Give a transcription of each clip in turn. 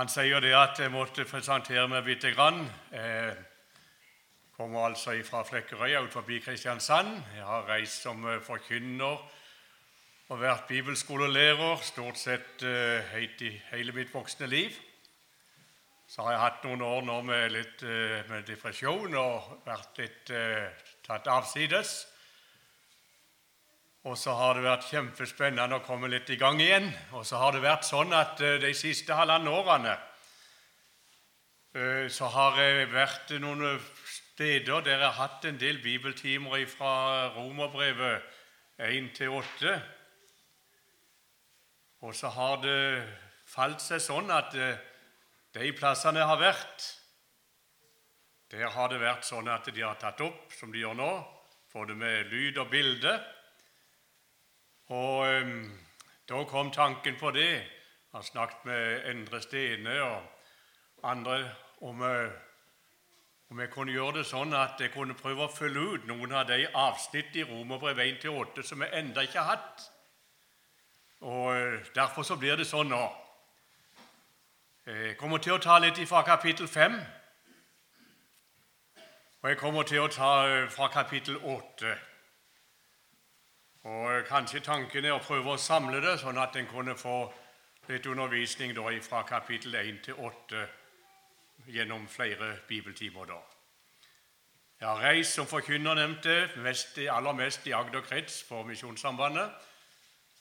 Han sier det at jeg måtte presentere meg lite grann. Jeg kommer altså fra Flekkerøya ut forbi Kristiansand. Jeg har reist som eh, forkynner og vært bibelskolelærer stort sett i hele mitt voksne liv. Så har jeg hatt noen år nå med litt uh, med depresjon og vært litt tatt avsides. Og så har det vært kjempespennende å komme litt i gang igjen. Og så har det vært sånn at uh, de siste halvannet årene uh, så har jeg vært noen steder der jeg har hatt en del bibeltimer fra Romerbrevet 1 til 8. Og så har det falt seg sånn at uh, de plassene jeg har vært, der har det vært sånn at de har tatt opp, som de gjør nå, både med lyd og bilde. Og um, da kom tanken på det. Har snakket med Endre Stene og andre om, om jeg kunne gjøre det sånn at jeg kunne prøve å følge ut noen av de avsnitt i Romerbrev 1-8 som jeg enda ikke har hatt. Og Derfor så blir det sånn nå. Jeg kommer til å ta litt fra kapittel 5. Og jeg kommer til å ta fra kapittel 8. Og Kanskje tanken er å prøve å samle det, sånn at en kunne få litt undervisning da fra kapittel 1 til 8 gjennom flere bibeltimer. da. Jeg har reist som forkynner, nevnte, mest, aller mest i Agder krets for Misjonssambandet.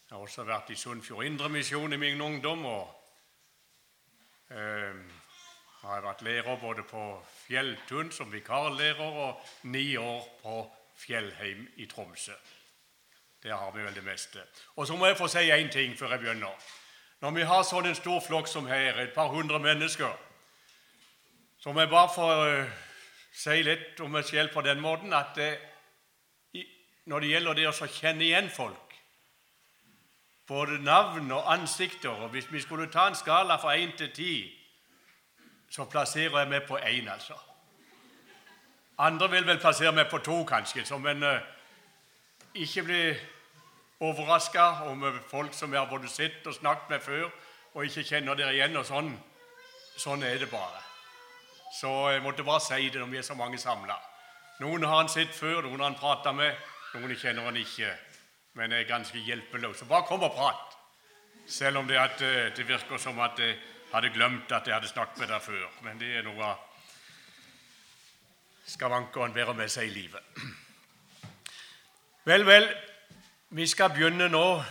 Jeg har også vært i Sunnfjord Indremisjon i min ungdom. og eh, har vært lærer både på Fjelltun som vikarlærer og ni år på Fjellheim i Tromsø. Der har vi vel det meste. Og så må jeg få si én ting før jeg begynner. Når vi har sånn en stor flokk som her, et par hundre mennesker, så må jeg bare få uh, si litt om meg selv på den måten at det, i, når det gjelder det å kjenne igjen folk, både navn og ansikter og Hvis vi skulle ta en skala fra én til ti, så plasserer jeg meg på én, altså. Andre vil vel plassere meg på to, kanskje, som en uh, ikke bli overraska om folk som jeg har både sett og snakket med før, og ikke kjenner dere igjen. og Sånn Sånn er det bare. Så jeg måtte bare si det når vi er så mange samla. Noen har han sett før, noen har han prata med, noen kjenner han ikke. Men er ganske hjelpeløs. Så bare kom og prat. Selv om det, at, eh, det virker som at jeg hadde glemt at jeg hadde snakket med deg før. Men det er noe av skavankeren bærer med seg i livet. Vel, vel, vi skal begynne nå.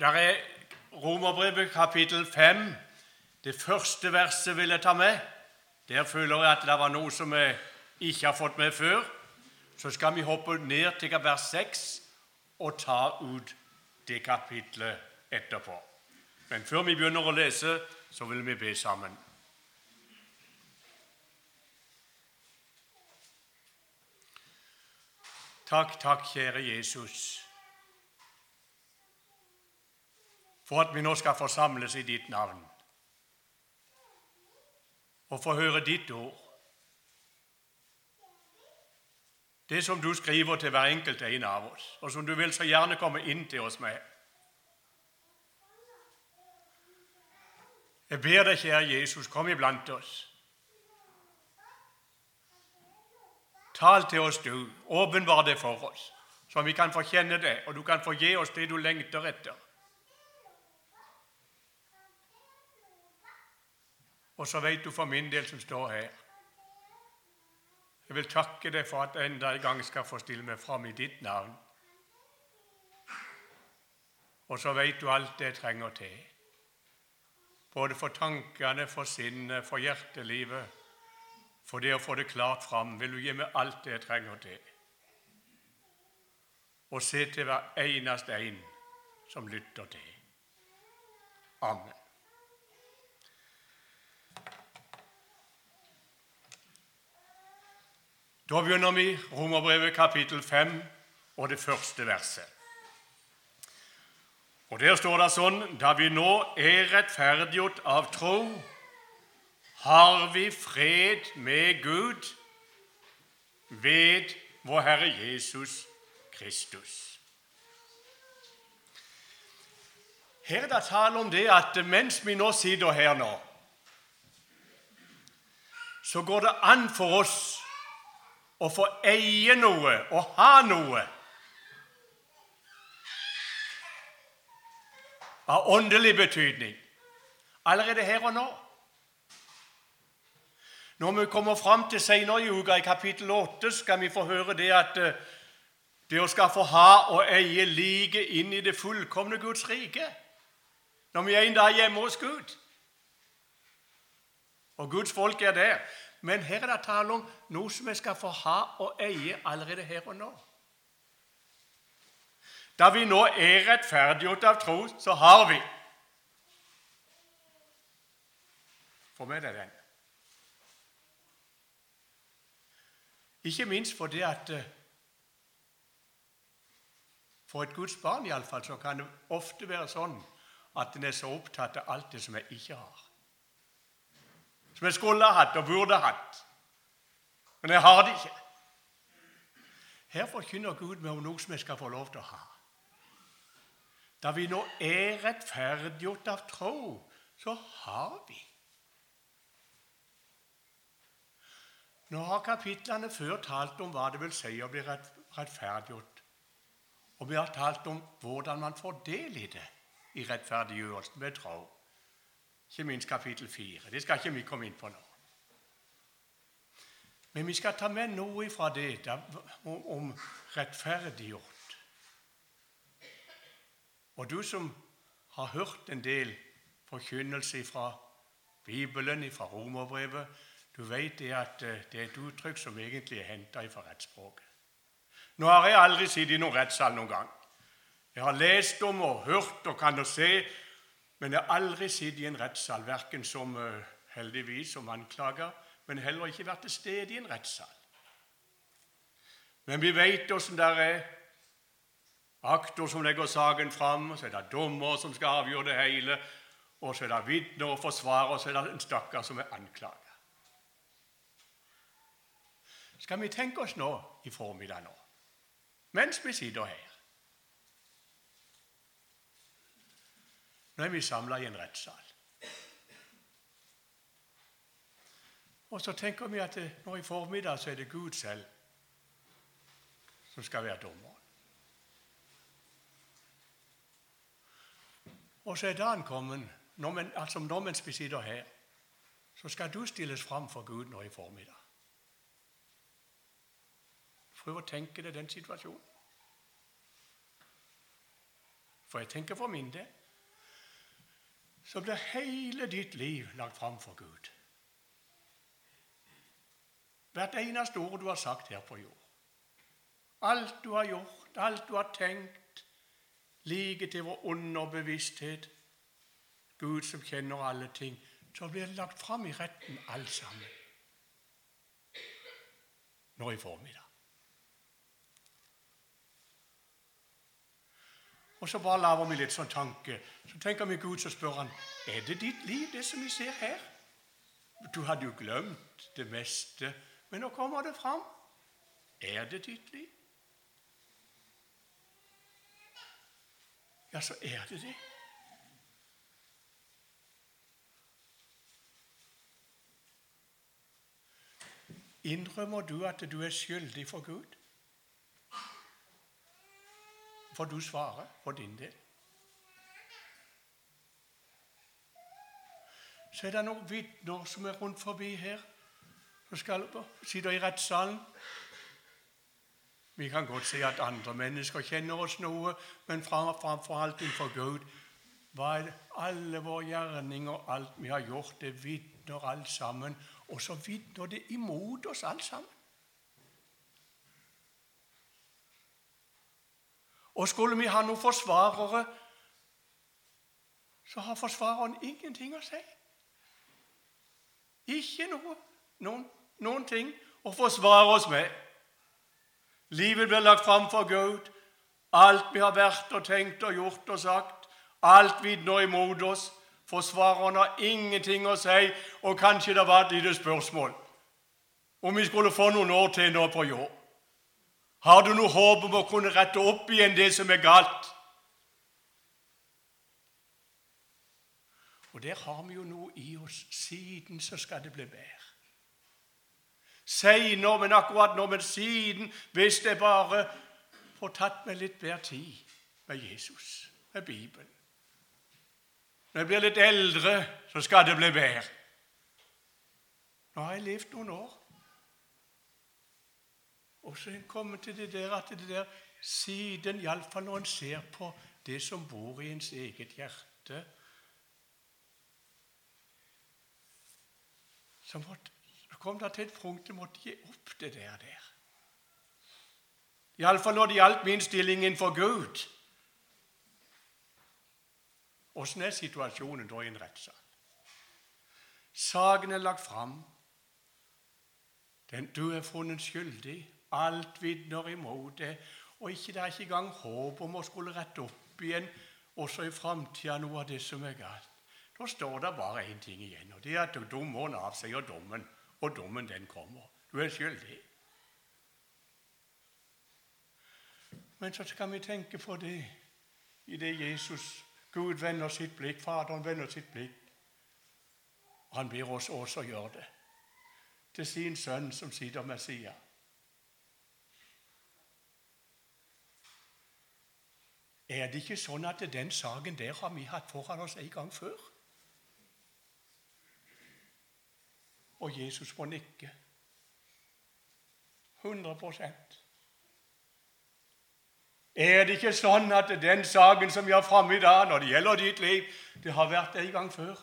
Der er Romerbrevet kapittel 5. Det første verset vil jeg ta med. Der føler jeg at det var noe som jeg ikke har fått med før. Så skal vi hoppe ned til vers 6 og ta ut det kapitlet etterpå. Men før vi begynner å lese, så vil vi be sammen. Takk, takk, kjære Jesus, for at vi nå skal forsamles i ditt navn og få høre ditt ord. Det som du skriver til hver enkelt en av oss, og som du vil så gjerne komme inn til oss med. Jeg ber deg, kjære Jesus, kom iblant oss. Tal til oss, du. Åpenbar det for oss, så vi kan få kjenne det, og du kan få gi oss det du lengter etter. Og så vet du for min del som står her Jeg vil takke deg for at jeg enda en gang skal få stille meg fram i ditt navn. Og så vet du alt det jeg trenger til. Både for tankene, for sinnet, for hjertelivet for det å få det klart fram, vil du gi meg alt det jeg trenger til. Og se til hver eneste en som lytter til. Amen. Da begynner vi Romerbrevet kapittel 5 og det første verset. Og Der står det sånn Da vi nå er rettferdiggjort av tro, har vi fred med Gud ved vår Herre Jesus Kristus. Her er det tale om det at mens vi nå sitter her nå, så går det an for oss å få eie noe og ha noe av åndelig betydning allerede her og nå. Når vi kommer fram til senere i uka, i kapittel 8, skal vi få høre det at eh, det å skal få ha og eie like inn i det fullkomne Guds rike. Når vi er en dag hjemme hos Gud. Og Guds folk er der. Men her er det tale om noe som vi skal få ha og eie allerede her og nå. Da vi nå er rettferdiggjort av tro, så har vi Få med deg den. Ikke minst fordi at eh, For et Guds barn iallfall, så kan det ofte være sånn at en er så opptatt av alt det som jeg ikke har. Som jeg skulle ha hatt og burde hatt. Men jeg har det ikke. Her forkynner Gud meg om noe som jeg skal få lov til å ha. Da vi nå er rettferdiggjort av tro, så har vi. Nå har kapitlene før talt om hva det vil si å bli rettferdiggjort og vi har talt om hvordan man får del i det i rettferdiggjørelsen ved tro. Ikke minst kapittel 4. Det skal ikke vi komme inn på nå. Men vi skal ta med noe fra det om, rettferdiggjort. Og du som har hørt en del forkynnelse fra Bibelen, fra Romerbrevet, du vet det at eh, det er et uttrykk som egentlig er henta fra rettsspråket. Nå har jeg aldri sittet i noen rettssal noen gang. Jeg har lest om og hørt og kan og se, men jeg har aldri sittet i en rettssal, verken som eh, heldigvis som anklager, men heller ikke vært til stede i en rettssal. Men vi vet åssen det er. Aktor som legger saken fram, og så er det dommer som skal avgjøre det hele, og så er det vitner og forsvarer, og så er det en stakkar som er anklager. Skal vi tenke oss nå i formiddag nå mens vi sitter her. Nå er vi samla i en rettssal. Og så tenker vi at nå i formiddag så er det Gud selv som skal være dommer. Og så er dagen kommet, når, altså når man sitter her, så skal du stilles fram for Gud nå i formiddag. Prøv å tenke deg den situasjonen. For jeg tenker for min del så blir hele ditt liv lagt fram for Gud. Hvert eneste ord du har sagt her på jord. Alt du har gjort, alt du har tenkt, like til vår underbevissthet, Gud som kjenner alle ting, så blir det lagt fram i retten alt sammen nå i formiddag. Og så bare lager vi litt sånn tanke. Så tenker vi Gud, så spør han er det ditt liv, det som vi ser her. Du hadde jo glemt det meste, men nå kommer det fram. Er det ditt liv? Ja, så er det det. Innrømmer du at du er skyldig for Gud? Får du svare for din del. Så er det noen vitner som er rundt forbi her, som skal sitte i rettssalen. Vi kan godt si at andre mennesker kjenner oss noe, men framfor alt innenfor Gud hva er alle våre gjerninger, alt vi har gjort, det vitner alt sammen. Og så vitner det imot oss alt sammen. Og skulle vi ha noen forsvarere, så har forsvareren ingenting å si. Ikke noe, noen, noen ting å forsvare oss med. Livet blir lagt fram for Gud. Alt vi har vært og tenkt og gjort og sagt, alt vitner imot oss. Forsvareren har ingenting å si, og kanskje det var et lite spørsmål om vi skulle få noen år til nå på jord. Har du noe håp om å kunne rette opp igjen det som er galt? Og der har vi jo noe i oss. Siden så skal det bli bedre. seinere, men akkurat nå, men siden, hvis jeg bare får tatt meg litt bedre tid med Jesus, med Bibelen. Når jeg blir litt eldre, så skal det bli bedre. Nå har jeg levd noen år. Og så er en til det der at det der siden, iallfall når en ser på det som bor i ens eget hjerte Så, måtte, så kom det til et punkt jeg måtte gi opp det der. der. Iallfall når det gjaldt min stilling innenfor Gud. Åssen er situasjonen da i en rettssal? Saken er lagt fram. Den, du er funnet skyldig. Alt vitner imot det. Og ikke, det er ikke engang håp om å skulle rette opp igjen også i framtida noe av det som er galt. Da står det bare én ting igjen, og det er at dommeren avsier dommen. Og dommen, den kommer. Du er skyldig. Men så skal vi tenke på det i det Jesus Gud vender sitt blikk, Faderen vender sitt blikk. Han ber oss også gjøre det til sin sønn som sitter med sida. Er det ikke sånn at den saken der har vi hatt foran oss en gang før? Og Jesus må nikke. 100% er det ikke sånn at den saken som vi har framme i dag, når det gjelder ditt liv, det har vært en gang før?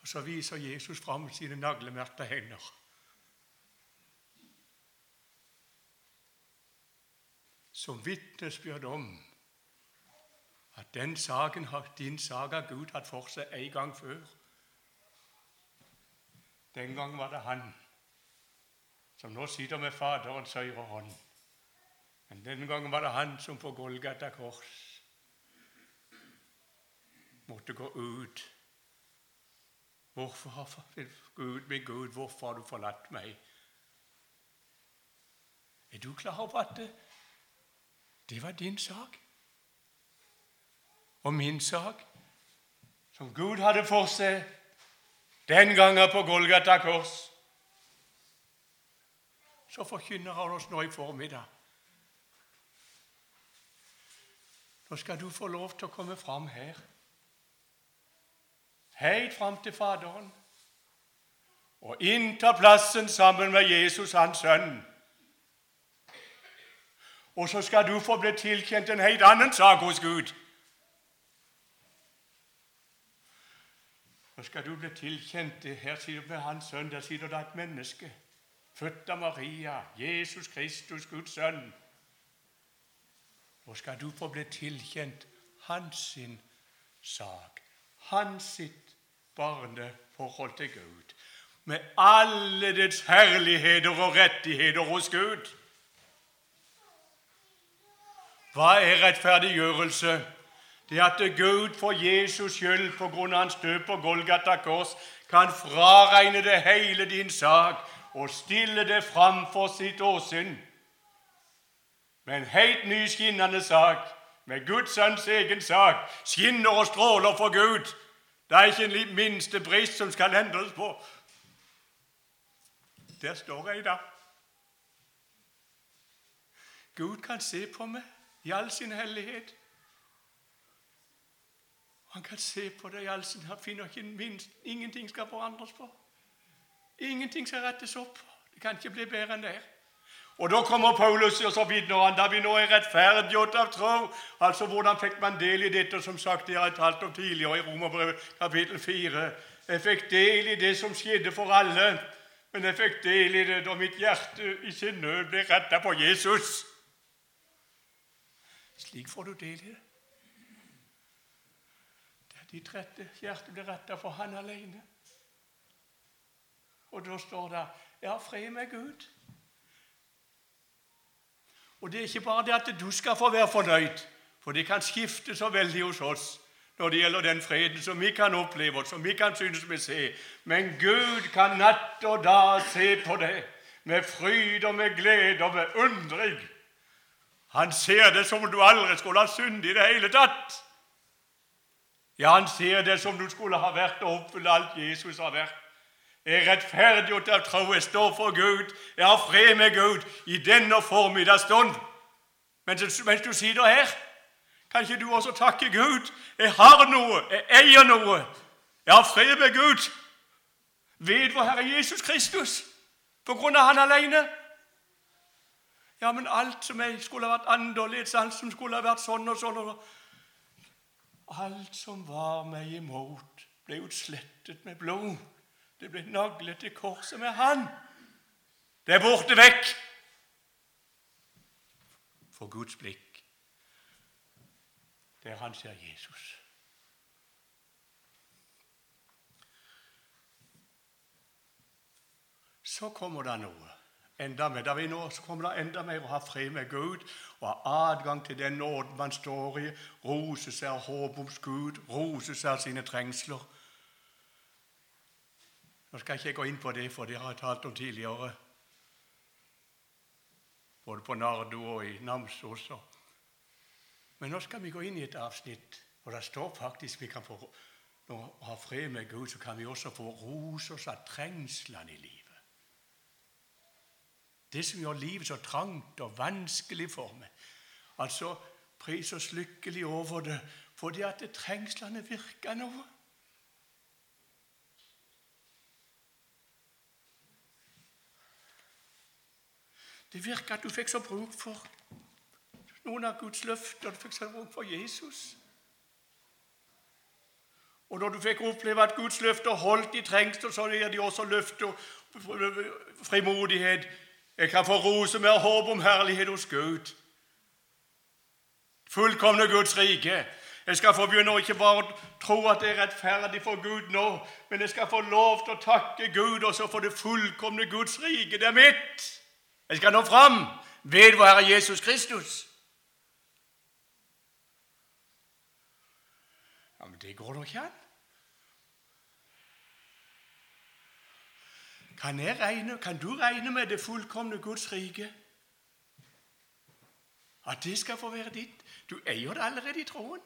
Og så viser Jesus fram sine naglemerkte hender. Som vitnesbyrd om at den saken har din sak har Gud hatt for seg en gang før. Den gang var det han som nå sitter med Faderens høyre hånd. Men den gangen var det han som på Golgata kors måtte gå ut. Hvorfor har Gud, min Gud, hvorfor har du forlatt meg? Er du klar over at det, var din sak? Og min sak, som Gud hadde for seg den gangen på Golgata kors. Så forkynner han oss nå i formiddag Nå skal du få lov til å komme fram her. Helt fram til Faderen. Og innta plassen sammen med Jesus, hans sønn. Og så skal du få bli tilkjent en helt annen sak hos Gud. Så skal du bli tilkjent Her sitter med hans sønn, der sitter det et menneske. Født av Maria, Jesus Kristus, Guds sønn. Nå skal du få bli tilkjent hans sin sak, hans sitt barneforhold til Gud, med alle dets herligheter og rettigheter hos Gud. Hva er rettferdiggjørelse? Det at Gud for Jesus skyld, på grunn av hans død på Golgata kors, kan fraregne det hele din sak og stille det fram for sitt åsyn med en helt ny skinnende sak, med Guds sønns egen sak, skinner og stråler for Gud. Det er ikke en minste brist som skal endres på. Der står jeg da. Gud kan se på meg i all sin hellighet. Han kan se på det i all sin Han finner ikke minst Ingenting skal forandres på. Ingenting skal rettes opp. Det kan ikke bli bedre enn det. Og Da kommer Paulus og så vidner han da vi nå er rettferdiggjort av tro. Altså, Hvordan fikk man del i dette, som sagt jeg har talt om tidligere i Romerbrevet kapittel 4? Jeg fikk del i det som skjedde for alle, men jeg fikk del i det da mitt hjerte i sin nød ble retta på Jesus. Slik får du del i det. Ditt rette hjerte blir retta for Han alene. Og da står det 'Jeg har fred med Gud'. Og det er ikke bare det at du skal få være fornøyd, for det kan skifte så veldig hos oss når det gjelder den freden som vi kan oppleve, som vi kan synes vi ser. Men Gud kan natt og dag se på det med fryd og med glede og med undring. Han ser det som om du aldri skulle ha syndet i det hele tatt. Ja, han ser det som du skulle ha vært og oppfylt alt Jesus har vært. Jeg er rettferdiggjort av tro. Jeg står for Gud. Jeg har fred med Gud i denne formiddagsstund. Mens, mens du sitter her, kan ikke du også takke Gud? Jeg har noe. Jeg eier noe. Jeg har fred med Gud ved vår Herre Jesus Kristus på grunn av Han alene. Ja, men alt som jeg skulle ha vært annerledes, alt som skulle ha vært sånn og sånn og Alt som var meg imot, ble utslettet med blod. Det ble naglet til korset med Han. Det er borte vekk. For Guds blikk, der han ser Jesus. Så kommer det noe enda mer. Da vi nå så kommer det enda mer å ha fred med Gud og ha adgang til den nåden man står i, rose seg av håp om Gud, rose seg av sine trengsler. Nå skal jeg ikke gå inn på det, for det har jeg talt om tidligere, både på Nardo og i Namsos. Men nå skal vi gå inn i et avsnitt og det står faktisk vi kan få når vi har fred med Gud, så kan vi også få rose oss av trengslene i livet. Det som gjør livet så trangt og vanskelig for meg. Altså pris oss lykkelig over det fordi at det trengslene virker noe. Det virker at du fikk så bruk for noen av Guds løfter. Du fikk så bruk for Jesus. Og når du fikk oppleve at Guds løfter holdt i trengsel, så gir de også løfter frimodighet jeg kan få rose med håp om herlighet hos Gud. Fullkomne Guds rike. Jeg skal få begynne å ikke bare tro at det er rettferdig for Gud nå, men jeg skal få lov til å takke Gud og så få det fullkomne Guds rike. Det er mitt. Jeg skal nå fram ved vår Herre Jesus Kristus. Ja, Men det går da ikke an. Kan, jeg regne, kan du regne med det fullkomne Guds rike? At det skal få være ditt? Du eier det allerede i troen.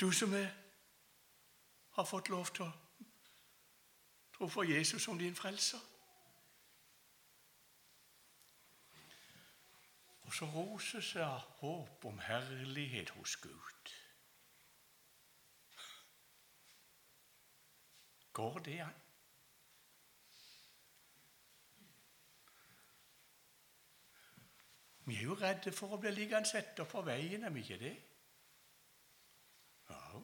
Du som er, har fått lov til å tro for Jesus som din frelser. Og så roses av håp om herlighet hos Gud. Går det an? Vi er jo redde for å bli liggende etter på veien, er vi ikke det? Ja.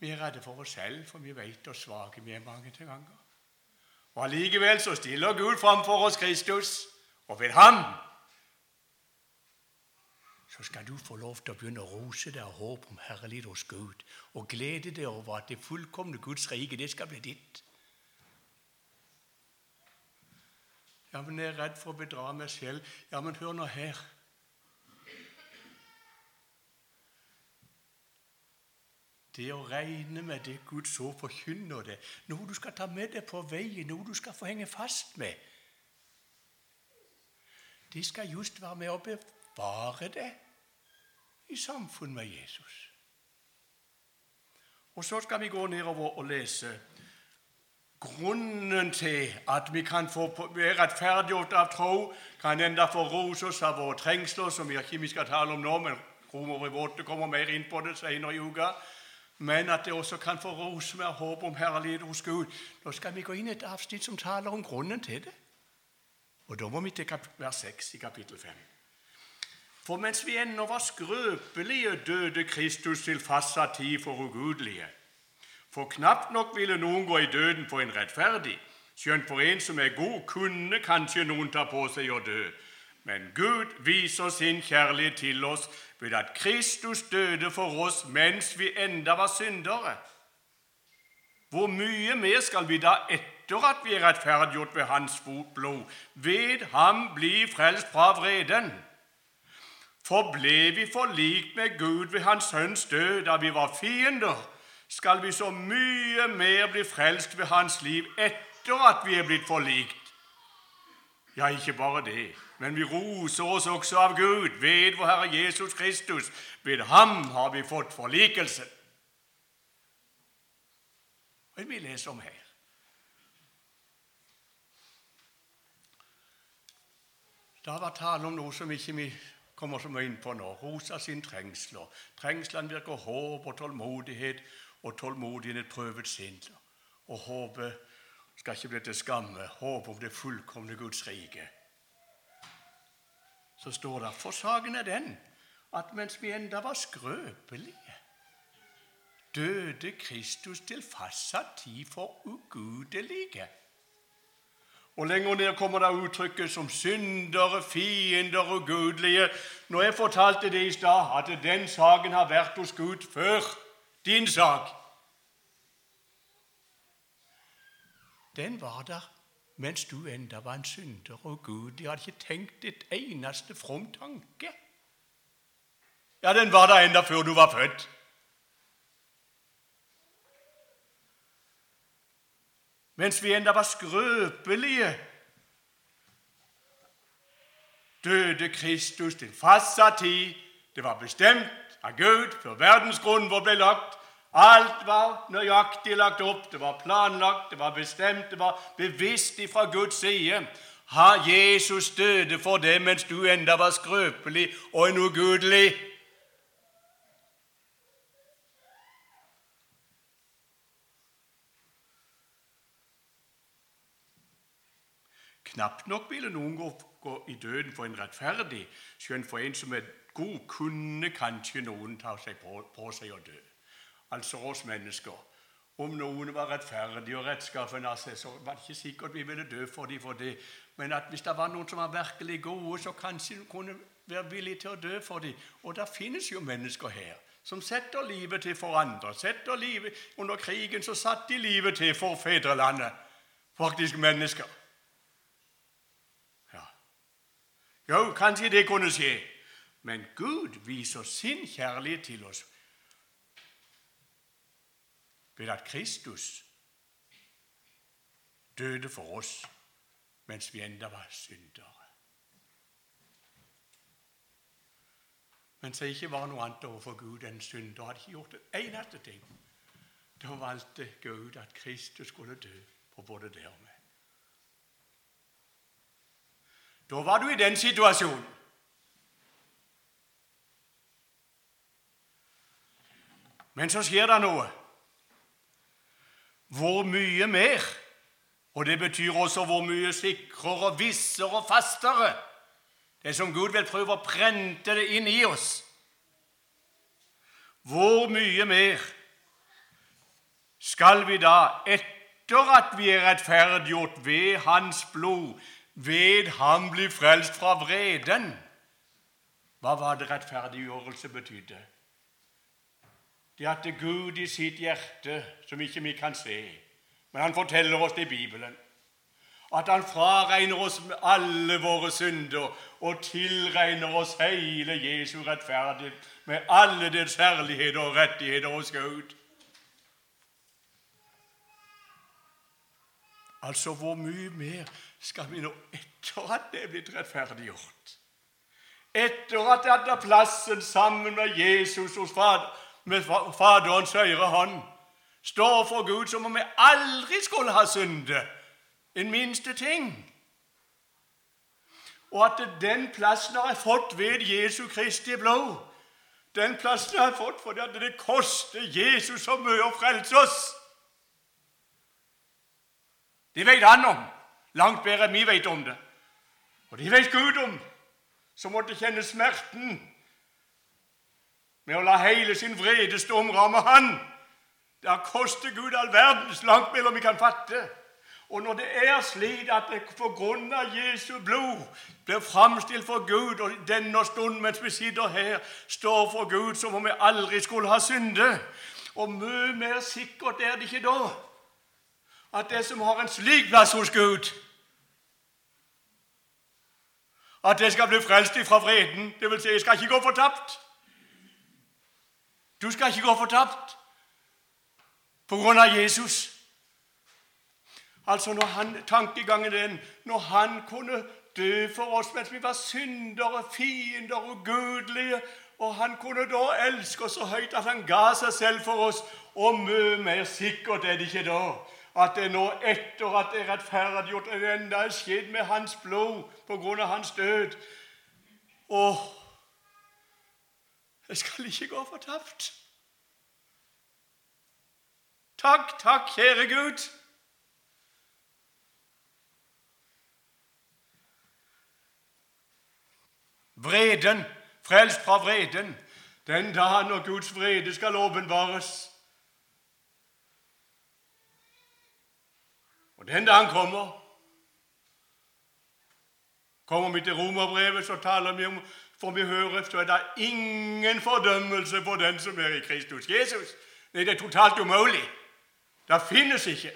Vi er redde for oss selv, for vi vet hvor svake vi er mange til ganger. Og Allikevel så stiller Gud framfor oss Kristus, og ved Ham så skal du få lov til å begynne å rose deg av håp om herlighet hos Gud og glede deg over at det fullkomne Guds rike, det skal bli ditt. Ja, men jeg er redd for å bedra meg selv. Ja, men hør nå her. Det å regne med det Gud så forkynner det, noe du skal ta med deg på veien, noe du skal få henge fast med, det skal just være med å bevare det i samfunn med Jesus. Og Så skal vi gå nedover og lese grunnen til at vi kan få være rettferdiggjort av tro, kan enda få rose oss av våre trengsler, som vi ikke skal tale om nå, men Romer i våte kommer mer inn på det senere i uka. Men at det også kan få rose med håp om herlighet hos Gud. Nå skal vi gå inn i et avsnitt som taler om grunnen til det. Og da må vi til vers 6 i kapittel 5. For mens vi ennå var skrøpelige, døde Kristus til fastsatt tid for ugudelige. For knapt nok ville noen gå i døden for en rettferdig. Skjønt for en som er god, kunne kanskje noen ta på seg å dø. Men Gud viser sin kjærlighet til oss ved at Kristus døde for oss mens vi enda var syndere. Hvor mye mer skal vi da etter at vi er rettferdiggjort ved Hans fotblod, ved ham bli frelst fra vreden? For ble vi forlikt med Gud ved Hans Sønns død da vi var fiender, skal vi så mye mer bli frelst ved Hans liv etter at vi er blitt forlikt. Ja, ikke bare det, men vi roser oss også av Gud ved vår Herre Jesus Kristus. Ved ham har vi fått forlikelse. Er det vi leser om her? Da var tale om noe som ikke vi kommer som vi er inne på nå. Rosa sin trengsler. Trengslene virker håp og tålmodighet, og tålmodigheten prøvet sinn. Og håpet skal ikke bli til skamme. Håp om det fullkomne Guds rike. Så står det For saken er den at mens vi enda var skrøpelige, døde Kristus til fastsatt tid for ugudelige. Og lenger ned kommer det uttrykket som syndere, fiender og gudelige. Når jeg fortalte det i stad, at den saken har vært hos Gud før din sak Den var der mens du enda var en synder og Gud. De hadde ikke tenkt et eneste from tanke. Ja, den var der enda før du var født. Mens vi enda var skrøpelige, døde Kristus til fastsatt tid. Det var bestemt av Gud før verdens grunnvoll ble lagt. Alt var nøyaktig lagt opp, det var planlagt, det var bestemt, det var bevisst fra Guds side. Ha, Jesus døde for det mens du enda var skrøpelig og en ugudelig. Knapt nok ville noen gå, gå i døden for en rettferdig, skjønt for en som er god, kunne kanskje noen ta seg på, på seg å dø. Altså oss mennesker. Om noen var rettferdige og rettskaffen av seg, så var det ikke sikkert vi ville dø for dem for det. Men at hvis det var noen som var virkelig gode, så kanskje de kunne være villige til å dø for dem. Og det finnes jo mennesker her som setter livet til for andre. Setter livet, Under krigen så satte de livet til for fedrelandet. Faktisk mennesker. Jo, kanskje det kunne skje. Men Gud viser sin kjærlighet til oss ved at Kristus døde for oss mens vi enda var syndere. Mens jeg ikke var noe annet overfor Gud enn synder, hadde ikke gjort en eneste ting. Da valgte Gud at Kristus skulle dø på både det og meg. Da var du i den situasjonen. Men så skjer det noe. Hvor mye mer? Og det betyr også hvor mye sikrere, vissere og fastere. Det som Gud vil prøve å prente det inn i oss. Hvor mye mer skal vi da, etter at vi er rettferdiggjort ved Hans blod, ved ham bli frelst fra vreden. Hva var det rettferdiggjørelse betydde? Det at det Gud i sitt hjerte, som ikke vi kan se, men han forteller oss det i Bibelen, at han fraregner oss med alle våre synder og tilregner oss hele Jesu rettferdighet med alle dets herligheter og rettigheter hos Gud. Altså, hvor mye mer skal vi nå etter at det er blitt rettferdiggjort? Etter at det hadde plassen sammen med Jesus hos Fader, med Faderens høyre hånd, står for Gud som om vi aldri skulle ha syndet en minste ting. Og at den plassen har jeg fått ved Jesu Kristi blod. Den plassen har jeg fått fordi det koster Jesus så mye å frelse oss. Det vet han om, langt bedre enn vi vet om det. Og det vet Gud om, som måtte kjenne smerten med å la hele sin vrede stå omramme han. Det har kostet Gud all verdens langt mellom vi kan fatte. Og når det er slik at det på grunn av Jesu blod blir framstilt for Gud, og denne stund mens vi sitter her, står for Gud som om vi aldri skulle ha syndet Og mye mer sikkert er det ikke da at det som har en slik plass hos Gud At det skal bli frelst ifra vreden, det vil si, jeg skal ikke gå fortapt. Du skal ikke gå fortapt på grunn av Jesus. Altså når han, Tankegangen den når han kunne dø for oss mens vi var syndere, fiender og ugudelige. Og han kunne da elske oss så høyt at han ga seg selv for oss. Og mye mer sikkert er det ikke da at det nå etter at det er rettferdiggjort, det enda er skjedd med hans blod på grunn av hans død. Og jeg skal ikke gå fortapt. Takk, takk, kjære Gud. Vreden, frelst fra vreden, den dagen når Guds vrede skal åpenbares. Og den dagen kommer. Kommer vi til romerbrevet, så taler vi om for vi hører, så er det ingen fordømmelse for den som er i Kristus Jesus. Nei, det er totalt umulig. Det finnes ikke.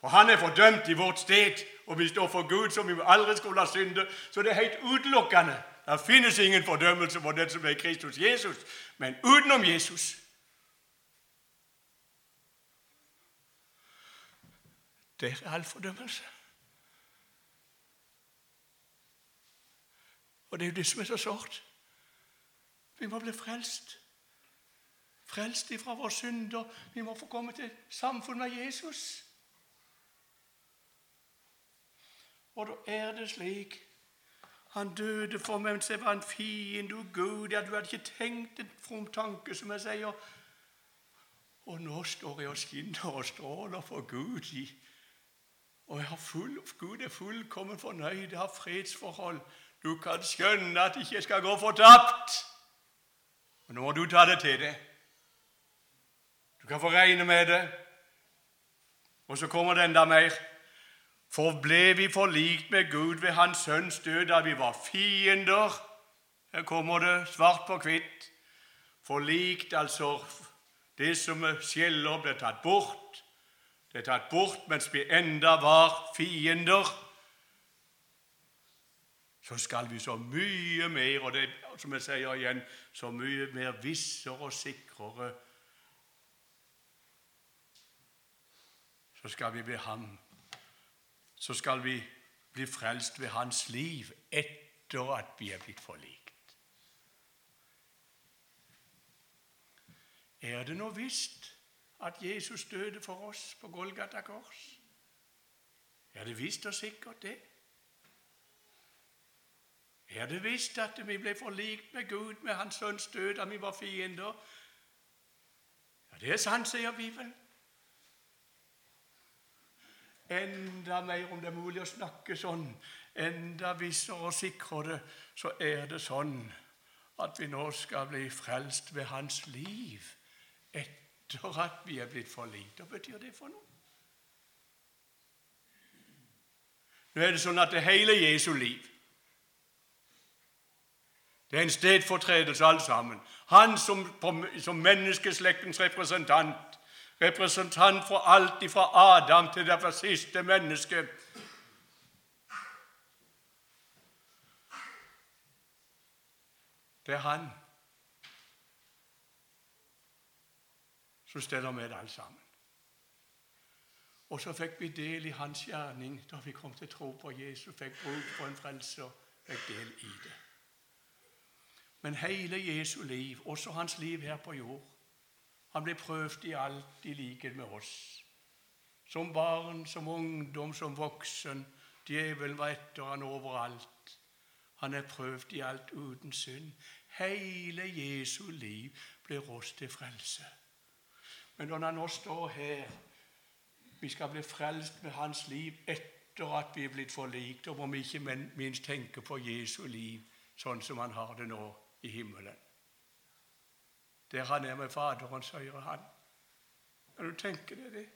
For han er fordømt i vårt sted, og vi står for Gud som vi aldri skulle ha syndet. Så det er helt utelukkende. Det finnes ingen fordømmelse for den som er i Kristus Jesus, men utenom Jesus. Det er all fordømmelse. Og det er jo det som er så sårt. Vi må bli frelst. Frelst ifra våre synder. Vi må få komme til samfunn med Jesus. Og da er det slik han døde for meg mens jeg var en fiende og Gud. Ja, du hadde ikke tenkt en from tanke, som jeg sier. Og nå står jeg og skinner og stråler for Gud. Og jeg har full, Gud er fullkommen fornøyd, jeg har fredsforhold. Du kan skjønne at jeg ikke skal gå fortapt. Men nå må du ta det til deg. Du kan få regne med det. Og så kommer det enda mer. For ble vi forlikt med Gud ved Hans Sønns død da vi var fiender? Her kommer det svart på hvitt. Forlikt, altså det som skjeller, ble tatt bort. Det er tatt bort mens vi enda var fiender. Så skal vi så mye mer, og det er som jeg sier igjen, så mye mer vissere og sikrere så skal vi bli ham. Så skal vi bli frelst ved hans liv etter at vi er blitt forlikt. Er det nå visst at Jesus døde for oss på Golgata kors? Er det visst og sikkert, det? Er det visst at vi ble forlikt med Gud med Hans Sønns død da vi var fiender? Ja, Det er sant, sier Bibelen. Enda mer, om det er mulig å snakke sånn, enda vissere og sikrere, så er det sånn at vi nå skal bli frelst ved Hans liv etter at vi er blitt forlikt. Hva betyr det for noe? Nå er det sånn at det hele Jesu liv det er en stedfortredelse, alt sammen. Han som, som menneskeslektens representant representant for alt fra Adam til det siste menneske. Det er han som steller med alt sammen. Og så fikk vi del i hans gjerning da vi kom til tro på Jesus, fikk bruk for en frelser, fikk del i det. Men hele Jesu liv, også hans liv her på jord, han ble prøvd i alt i likhet med oss. Som barn, som ungdom, som voksen. Djevelen var etter han overalt. Han er prøvd i alt uten synd. Hele Jesu liv blir oss til frelse. Men når han nå står her Vi skal bli frelst med hans liv etter at vi er blitt forlikt. Og må vi ikke minst tenke på Jesu liv sånn som han har det nå i himmelen der han er med Faderens høyre hand. Kan du tenke deg det?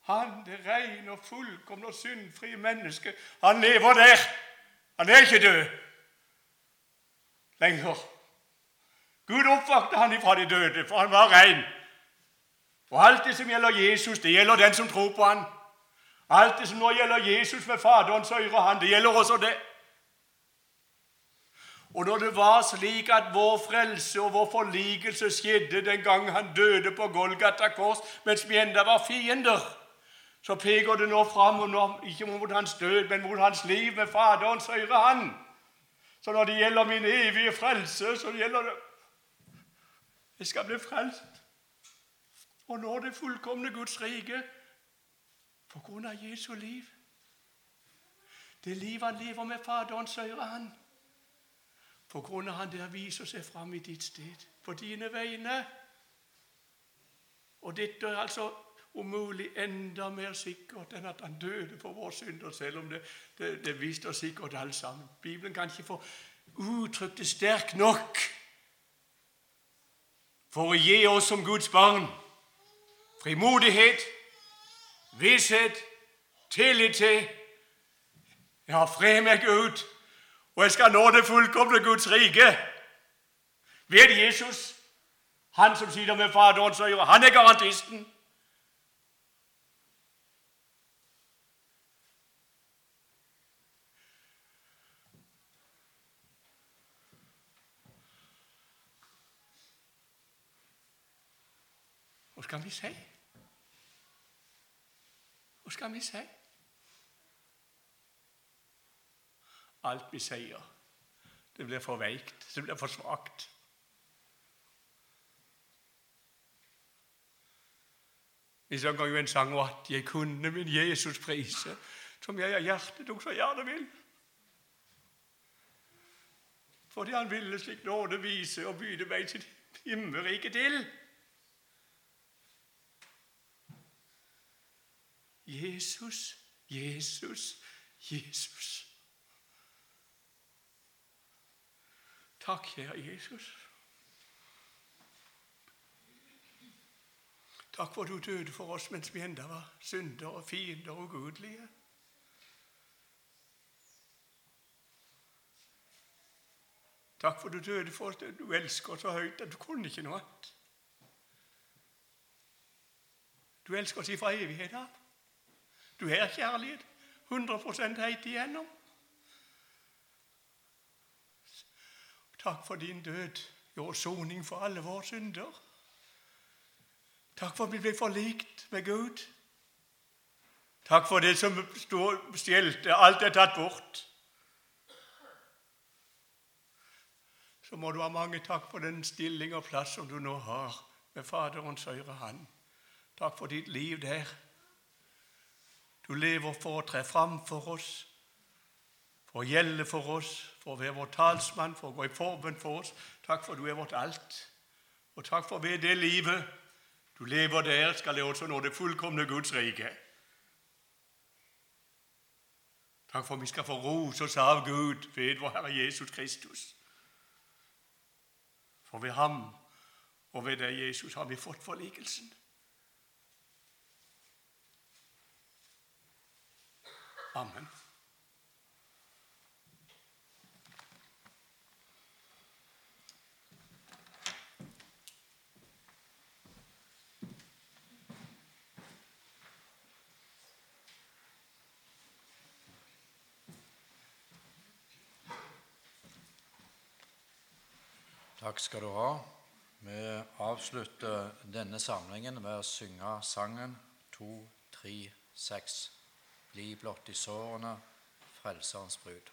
Han, det rene og fullkomne og syndfrie mennesket, han lever der. Han er ikke død lenger. Gud oppvakte han ifra de døde, for han var ren. Og alt det som gjelder Jesus, det gjelder den som tror på han. Alt det som nå gjelder Jesus med Faderens og han, det gjelder også det. Og når det var slik at vår frelse og vår forlikelse skjedde den gang han døde på Golgata kors, mens vi enda var fiender, så peker det nå fram ikke mot hans død, men mot hans liv med Faderens høyre hand. Så når det gjelder min evige frelse, så gjelder det Jeg skal bli frelst og når det fullkomne Guds rike på grunn av Jesu liv. Det livet han lever med Faderen, høyre han. På grunn av han der viser seg fram i ditt sted, på dine vegne. Og dette er altså om mulig enda mer sikkert enn at han døde for våre synder, selv om det, det, det visste oss sikkert alle sammen. Bibelen kan ikke få uttrykt det sterkt nok for å gi oss som Guds barn frimodighet, visshet, tillit til Jeg har fred med Gud, og jeg skal nå det fullkomne Guds rike ved Jesus. Han som sitter med Faderens øyre, han er garantisten. Hva skal vi si? Hva skal vi si? Alt vi sier, det blir for veikt, det blir for svakt. Vi synger jo en sang om at 'jeg kunne min Jesus prise', som jeg av hjertet tok så gjerne vil. Fordi han ville slik nåde vise og byde meg sitt himmerike til. Jesus, Jesus, Jesus. Takk, kjære Jesus. Takk for at du døde for oss mens vi enda var syndere, fiender og ugudelige. Takk for at du døde for oss. Du elsker så høyt at du kunne ikke noe annet. Du elsker oss ifra evighet av. Du har kjærlighet 100% helt igjennom. Takk for din død, gjorde soning for alle våre synder. Takk for at vi ble forlikt med Gud. Takk for det som stjelte. Alt er tatt bort. Så må du ha mange takk for den stilling og plass som du nå har med Faderens høyre hand. Takk for ditt liv der. Du lever for å tre fram for oss, for å gjelde for oss, for å være vår talsmann, for å gå i forbønn for oss. Takk for du er vårt alt. Og takk for ved det livet du lever der, skal jeg også nå det fullkomne Guds rike. Takk for vi skal få rose oss av Gud ved vår Herre Jesus Kristus. For ved ham og ved deg, Jesus, har vi fått forlikelsen. Amen. Takk skal du ha. Vi avslutter denne samlingen med å synge sangen 2, 3, 6. Bli blott i sårene, Frelserens brud.